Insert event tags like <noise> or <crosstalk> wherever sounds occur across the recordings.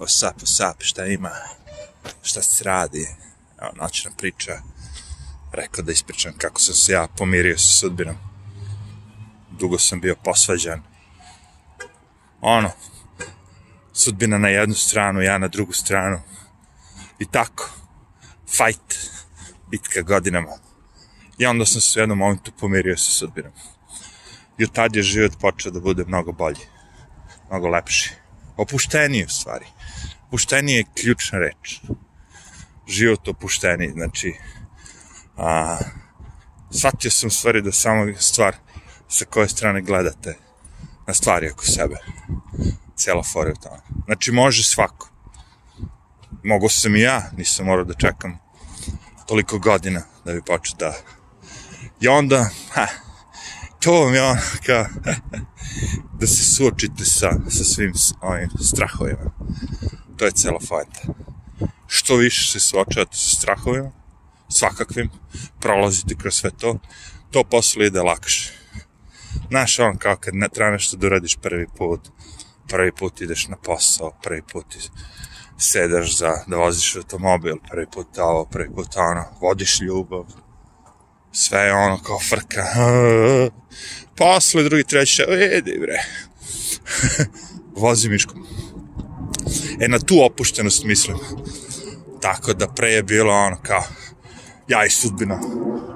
what's up, what's up, šta ima, šta se radi, evo, noćna priča, rekao da ispričam kako sam se ja pomirio sa sudbinom. Dugo sam bio posvađan. Ono, sudbina na jednu stranu, ja na drugu stranu. I tako, fight, bitka godinama. I onda sam se u jednom momentu pomirio sa sudbinom. I od tad je život počeo da bude mnogo bolji, mnogo lepši. Opušteniji u stvari. Opušteniji je ključna reč. Život opušteniji, znači, a, shvatio sam u stvari da samo stvar sa koje strane gledate na stvari oko sebe. Cijela fora u tome. Znači, može svako. Mogu sam i ja, nisam morao da čekam toliko godina da bi počeo da... I onda, ha, to vam je ono kao, <laughs> da se suočite sa, sa svim ovim strahovima. To je cela fajta. Što više se suočavate sa strahovima, svakakvim, prolazite kroz sve to, to posle ide lakše. Znaš, on kao kad ne treba nešto da uradiš prvi put, prvi put ideš na posao, prvi put sedaš za, da voziš automobil, prvi put ovo, prvi put ono, vodiš ljubav, sve je ono kao frka, <laughs> posle drugi, treći, vidi bre, <laughs> vozi miškom. E, na tu opuštenost mislim. Tako da pre je bilo ono kao, ja i sudbina.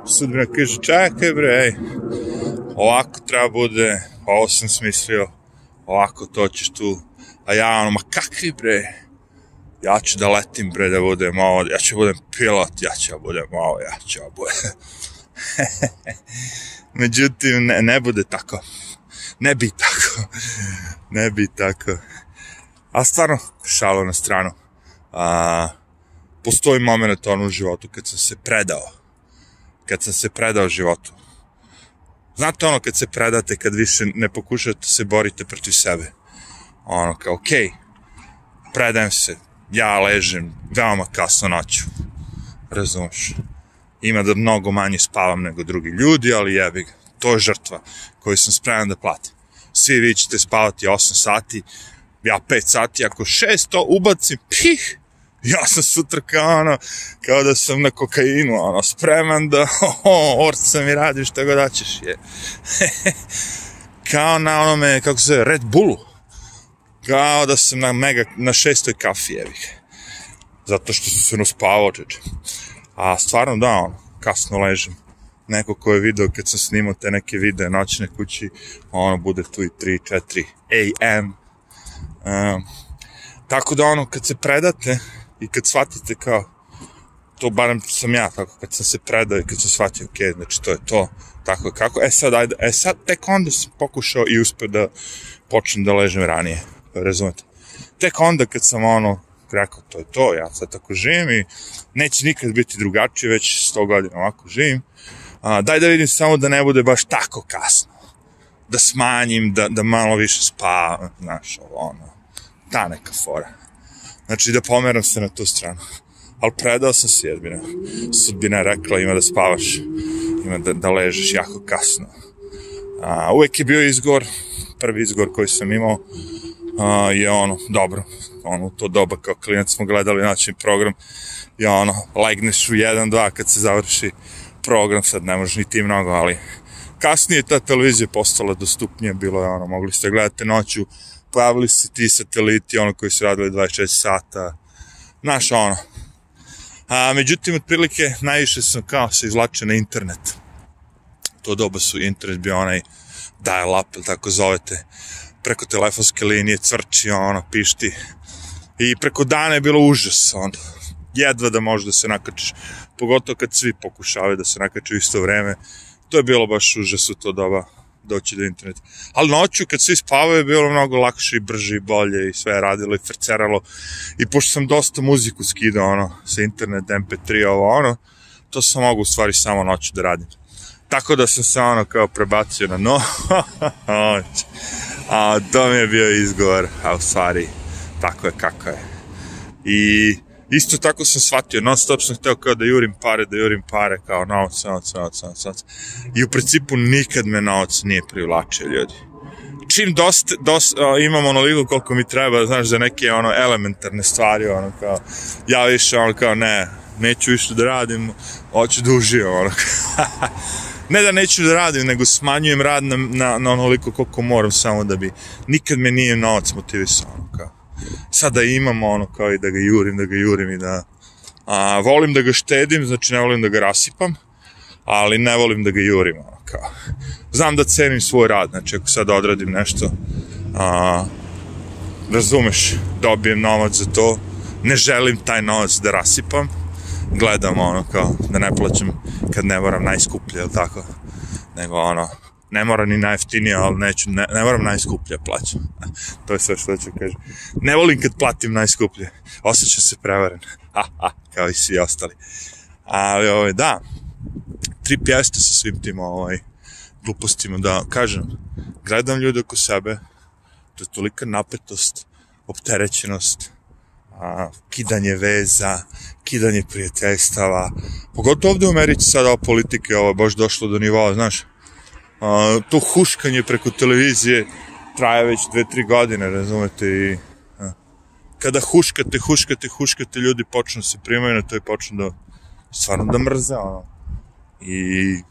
Sudbina kaže, čekaj bre, ej, ovako treba bude, ovo sam smislio, ovako to ćeš tu, a ja ono, ma kakvi bre, ja ću da letim bre da budem ovo, ja ću da budem pilot, ja ću da budem ovo, ja ću da budem. <laughs> <laughs> Međutim, ne, ne bude tako. Ne bi tako. ne bi tako. A stvarno, šalo na stranu. A, postoji moment ono u životu kad sam se predao. Kad sam se predao životu. Znate ono kad se predate, kad više ne pokušate da se borite protiv sebe. Ono kao, okej, okay, predajem se, ja ležem veoma kasno noću. Razumeš? Ima da mnogo manje spavam nego drugi ljudi, ali jebi ga. To je žrtva koju sam spreman da platim. Svi vi ćete spavati 8 sati, ja 5 sati, ako 6 to ubacim, pih, ja sam sutra kao ono, kao da sam na kokainu, ono, spreman da, <laughs> oh, orca mi radi šta god daćeš, je. <laughs> kao na onome, kako se zove, Red Bullu. Kao da sam na mega, na šestoj kafi, jevi Zato što sam se nuspavao, čeče. A stvarno da, ono, kasno ležem. Neko ko je video kad sam snimao te neke videe noćne kući, ono, bude tu i 3, 4 am. Um, tako da ono, kad se predate, i kad shvatite kao, to barem sam ja tako, kad sam se predao i kad sam shvatio, ok, znači to je to, tako kako, e sad, ajde, e sad, tek onda sam pokušao i uspio da počnem da ležem ranije, razumete? Tek onda kad sam ono, rekao, to je to, ja sad tako živim i neće nikad biti drugačije, već 100 godina ovako živim, a, daj da vidim samo da ne bude baš tako kasno, da smanjim, da, da malo više spavam, znaš, ovo, ono, ta neka fora. Znači da pomeram se na tu stranu. Ali predao sam se jedbina. Sudbina je rekla ima da spavaš, ima da, da ležeš jako kasno. A, uvek je bio izgor, prvi izgor koji sam imao a, je ono, dobro, ono, to doba kao klinac smo gledali način program. I ono, legneš u jedan, dva kad se završi program, sad ne možeš ni ti mnogo, ali kasnije ta televizija postala dostupnija, bilo je ono, mogli ste gledati noću pojavili se ti sateliti, ono koji su radili 24 sata, znaš ono. A, međutim, otprilike, najviše sam kao se izvlačio na internet. To doba su internet bio onaj dial-up, tako zovete, preko telefonske linije, cvrči, ono, pišti. I preko dana je bilo užas, ono, jedva da možeš da se nakačiš, pogotovo kad svi pokušavaju da se nakaču isto vreme. To je bilo baš užas u to doba doći do interneta. Ali noću kad svi spavaju je bilo mnogo lakše i brže i bolje i sve je radilo i frceralo. I pošto sam dosta muziku skidao ono, sa internet, mp3, ovo ono, to sam mogu u stvari samo noću da radim. Tako da sam se ono kao prebacio na noć. <laughs> a to mi je bio izgovor, a u stvari tako je kako je. I isto tako sam shvatio, non stop sam hteo kao da jurim pare, da jurim pare, kao novac, novac, novac, novac, novac. I u principu nikad me novac nije privlačio ljudi. čim dosta, dosta o, imam onoliko koliko mi treba, znaš, za neke ono elementarne stvari, ono kao, ja više ono kao, ne, neću više da radim, hoću da uživam, ono <laughs> ne da neću da radim, nego smanjujem rad na, na, na onoliko koliko moram samo da bi, nikad me nije novac motivisao, ono kao, sada imam ono kao i da ga jurim, da ga jurim i da, a, volim da ga štedim, znači ne volim da ga rasipam, ali ne volim da ga jurim, ono kao, znam da cenim svoj rad, znači ako sad odradim nešto, a, razumeš, dobijem novac za to, ne želim taj novac da rasipam, gledam ono kao da ne plaćam kad ne moram najskuplje, ili tako, nego ono, ne mora ni najjeftinije, ali neću, ne, ne moram najskuplje plaćam. <laughs> to je sve što ću kažem. Ne volim kad platim najskuplje, osjećam se prevaren, <laughs> ha, ha, kao i svi ostali. Ali, ovaj, da, tri pjeste sa svim tim, ovaj, glupostima, da kažem, gledam ljude oko sebe, to je tolika napetost, opterećenost, a, kidanje veza, kidanje prijateljstava, pogotovo ovde u Americi sada ova politika ovo je baš došlo do nivoa, znaš, a, to huškanje preko televizije traje već dve, tri godine, razumete, i a, kada huškate, huškate, huškate, ljudi počnu da se primaju na to i počnu da stvarno da mrze, ono, i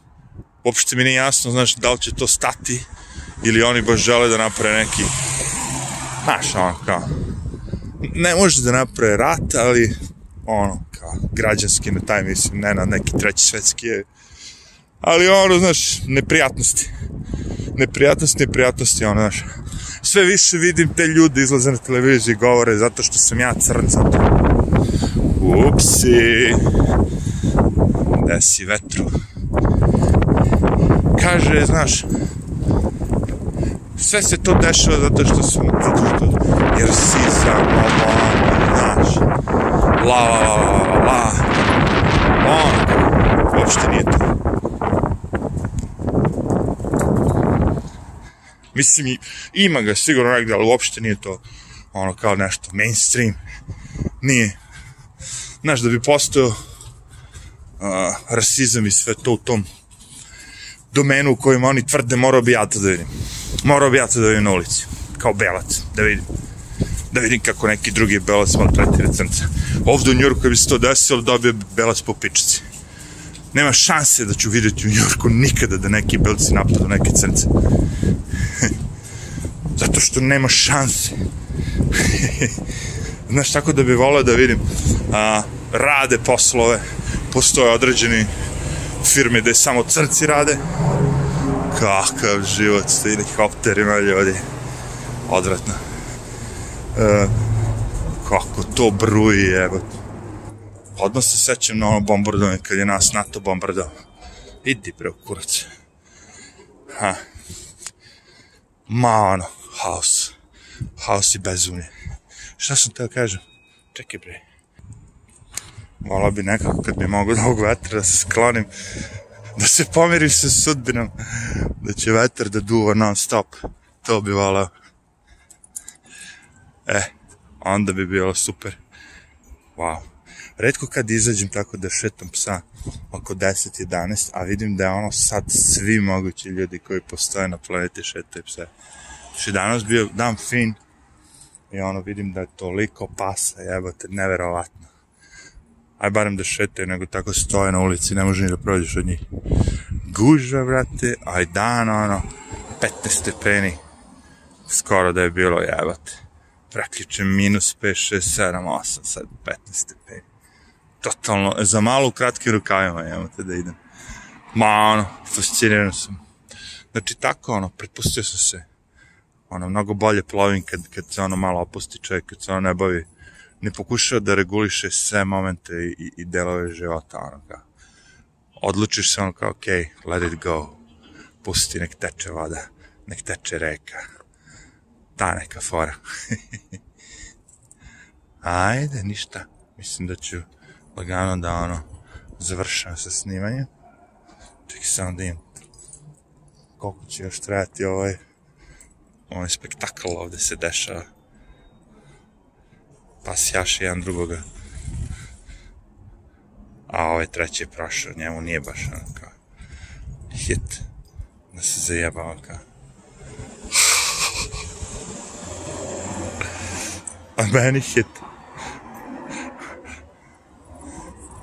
uopšte mi nije jasno, znaš, da li će to stati ili oni baš žele da naprave neki, znaš, ono, kao, ne može da naprave rat, ali, ono, kao, građanski na taj, mislim, ne na neki treći svetski je, ali ono, znaš, neprijatnosti, neprijatnosti, neprijatnosti, ono, znaš, sve više vidim te ljudi izlaze na televiziju i govore zato što sam ja crn, zato. Upsi. Gde si vetru? kaže, znaš, sve se to dešava zato što su, zato što, jer sisa, ovo, ovo, znaš, la, la, la, la, on, uopšte nije to. Mislim, ima ga sigurno negde, ali uopšte nije to ono kao nešto mainstream. Nije. Znaš, da bi postao uh, rasizam i sve to u tom domenu u kojima oni tvrde morao bi ja to da vidim. Morao bi ja to da vidim na ulici. Kao belac, da vidim. Da vidim kako neki drugi belac maltretira crnca. Ovde u Njurku bi se to desilo, dobio bi belac po pičici. Nema šanse da ću vidjeti u Njurku nikada da neki belci napadu neke crnce. <laughs> Zato što nema šanse. <laughs> Znaš, tako da bi volao da vidim a, rade poslove, postoje određeni firme gde samo crci rade. Kakav život s helikopterima ljudi. Odvratno. E, kako to bruji, evo. Odmah se sećam na ono bombardovanje kad je nas NATO bombardovao. Idi bre, kurac. Ha. Ma ono, haos. Haos i bezumlje. Šta sam teo kažem? Čekaj bre. Volao bi nekako kad bi mogo da ovog vetra da se sklonim, da se pomirim sa sudbinom, da će vetar da duva non stop. To bi volao. E, onda bi bilo super. Wow. Redko kad izađem tako da šetam psa oko 10-11, a vidim da je ono sad svi mogući ljudi koji postoje na planeti šetaju pse. Znači danas bio dan fin i ono vidim da je toliko pasa, jebote, neverovatno aj barem da šetaju, nego tako stoje na ulici, ne može ni da prođeš od njih. Guža, brate, aj dan, ono, 15 stepeni, skoro da je bilo, jebate. Praktično minus 5, 6, 7, 8, sad 15 stepeni. Totalno, za malo u kratkim rukavima, jebate, da idem. Ma, ono, fasciniran sam. Znači, tako, ono, pretpustio sam se, ono, mnogo bolje plovim kad, kad se ono malo opusti čovjek, kad se ono ne bavi ne pokušava da reguliše sve momente i, i delove života, ono kao. Odlučiš se ono kao, ok, let it go. Pusti, nek teče voda, nek teče reka. Ta neka fora. <laughs> Ajde, ništa. Mislim da ću lagano da ono završam sa snimanjem. Čekaj samo da im koliko će još trajati ovaj ovaj spektakl ovde se dešava pa sjaše jedan drugoga. A ovaj treći je prošao, njemu nije baš ono kao hit da se zajebava kao Meni hit.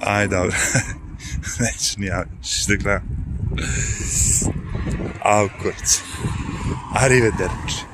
Aj, dobro. <laughs> Neću ni javiti, ćeš da gledam. Au. Arrivederci.